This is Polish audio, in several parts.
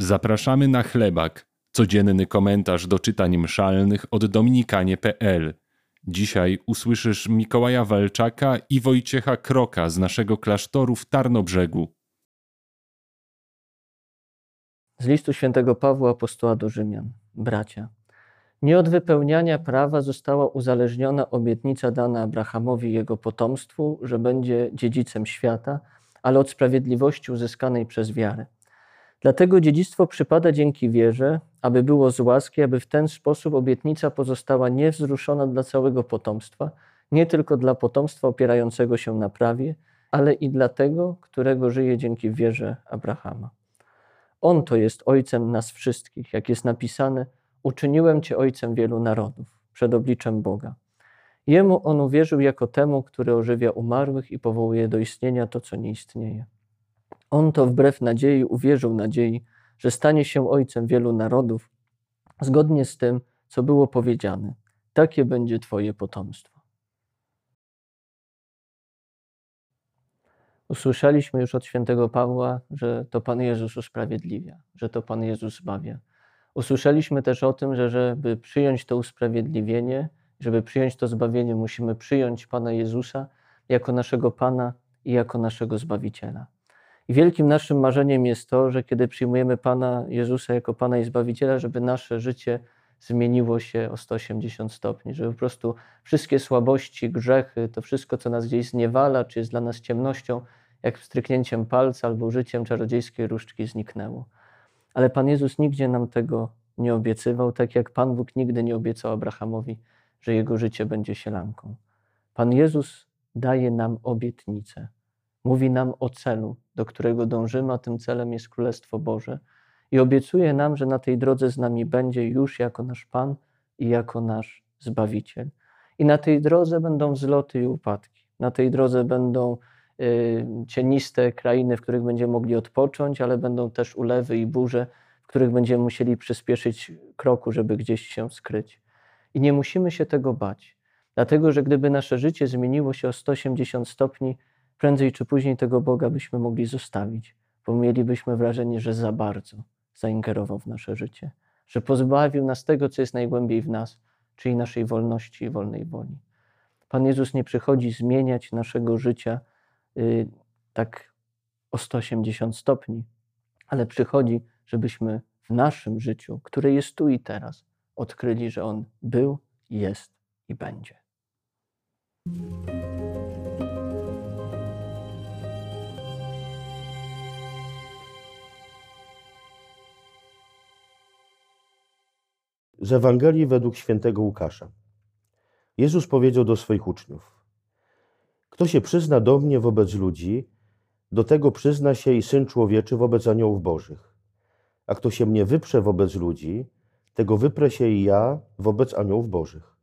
Zapraszamy na chlebak, codzienny komentarz do czytań mszalnych od dominikanie.pl. Dzisiaj usłyszysz Mikołaja Walczaka i Wojciecha Kroka z naszego klasztoru w Tarnobrzegu. Z listu świętego Pawła apostoła do Rzymian. Bracia, nie od wypełniania prawa została uzależniona obietnica dana Abrahamowi i jego potomstwu, że będzie dziedzicem świata, ale od sprawiedliwości uzyskanej przez wiarę. Dlatego dziedzictwo przypada dzięki wierze, aby było z łaski, aby w ten sposób obietnica pozostała niewzruszona dla całego potomstwa, nie tylko dla potomstwa opierającego się na prawie, ale i dla tego, którego żyje dzięki wierze Abrahama. On to jest ojcem nas wszystkich, jak jest napisane: Uczyniłem cię ojcem wielu narodów przed obliczem Boga. Jemu on uwierzył jako temu, który ożywia umarłych i powołuje do istnienia to, co nie istnieje. On to wbrew nadziei uwierzył nadziei, że stanie się ojcem wielu narodów, zgodnie z tym, co było powiedziane. Takie będzie Twoje potomstwo. Usłyszeliśmy już od świętego Pawła, że to Pan Jezus usprawiedliwia, że to Pan Jezus zbawia. Usłyszeliśmy też o tym, że żeby przyjąć to usprawiedliwienie, żeby przyjąć to zbawienie, musimy przyjąć Pana Jezusa jako naszego Pana i jako naszego Zbawiciela. I wielkim naszym marzeniem jest to, że kiedy przyjmujemy Pana Jezusa jako Pana i Zbawiciela, żeby nasze życie zmieniło się o 180 stopni, żeby po prostu wszystkie słabości, grzechy, to wszystko, co nas gdzieś zniewala, czy jest dla nas ciemnością, jak stryknięciem palca albo użyciem czarodziejskiej różdżki zniknęło. Ale Pan Jezus nigdzie nam tego nie obiecywał, tak jak Pan Bóg nigdy nie obiecał Abrahamowi, że jego życie będzie sielanką. Pan Jezus daje nam obietnicę. Mówi nam o celu, do którego dążymy, a tym celem jest Królestwo Boże. I obiecuje nam, że na tej drodze z nami będzie już jako nasz Pan i jako nasz Zbawiciel. I na tej drodze będą wzloty i upadki. Na tej drodze będą y, cieniste krainy, w których będziemy mogli odpocząć, ale będą też ulewy i burze, w których będziemy musieli przyspieszyć kroku, żeby gdzieś się skryć. I nie musimy się tego bać, dlatego że gdyby nasze życie zmieniło się o 180 stopni, prędzej czy później tego Boga byśmy mogli zostawić, bo mielibyśmy wrażenie, że za bardzo zaingerował w nasze życie, że pozbawił nas tego, co jest najgłębiej w nas, czyli naszej wolności i wolnej woli. Pan Jezus nie przychodzi zmieniać naszego życia yy, tak o 180 stopni, ale przychodzi, żebyśmy w naszym życiu, które jest tu i teraz, odkryli, że On był, jest i będzie. Z Ewangelii według świętego Łukasza. Jezus powiedział do swoich uczniów: Kto się przyzna do mnie wobec ludzi, do tego przyzna się i syn człowieczy wobec aniołów bożych. A kto się mnie wyprze wobec ludzi, tego wyprę się i ja wobec aniołów bożych.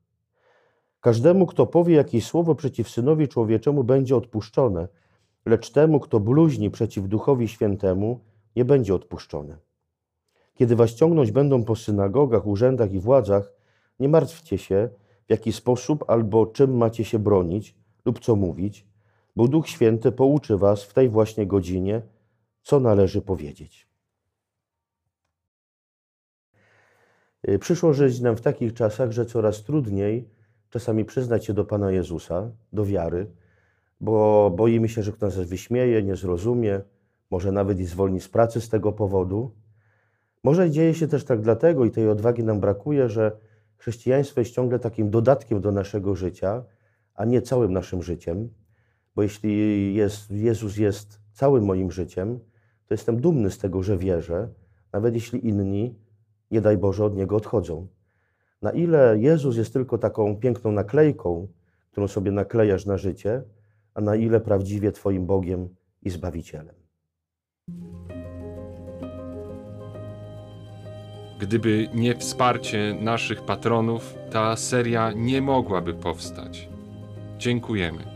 Każdemu, kto powie jakieś słowo przeciw synowi człowieczemu, będzie odpuszczone, lecz temu, kto bluźni przeciw duchowi świętemu, nie będzie odpuszczone. Kiedy was ciągnąć będą po synagogach, urzędach i władzach, nie martwcie się, w jaki sposób albo czym macie się bronić lub co mówić, bo Duch Święty pouczy was w tej właśnie godzinie, co należy powiedzieć. Y, przyszło żyć nam w takich czasach, że coraz trudniej czasami przyznać się do Pana Jezusa, do wiary, bo boimy się, że ktoś nas wyśmieje, nie zrozumie, może nawet i zwolni z pracy z tego powodu. Może dzieje się też tak dlatego i tej odwagi nam brakuje, że chrześcijaństwo jest ciągle takim dodatkiem do naszego życia, a nie całym naszym życiem. Bo jeśli jest, Jezus jest całym moim życiem, to jestem dumny z tego, że wierzę, nawet jeśli inni, nie daj Boże, od Niego odchodzą. Na ile Jezus jest tylko taką piękną naklejką, którą sobie naklejasz na życie, a na ile prawdziwie Twoim Bogiem i Zbawicielem. Gdyby nie wsparcie naszych patronów, ta seria nie mogłaby powstać. Dziękujemy.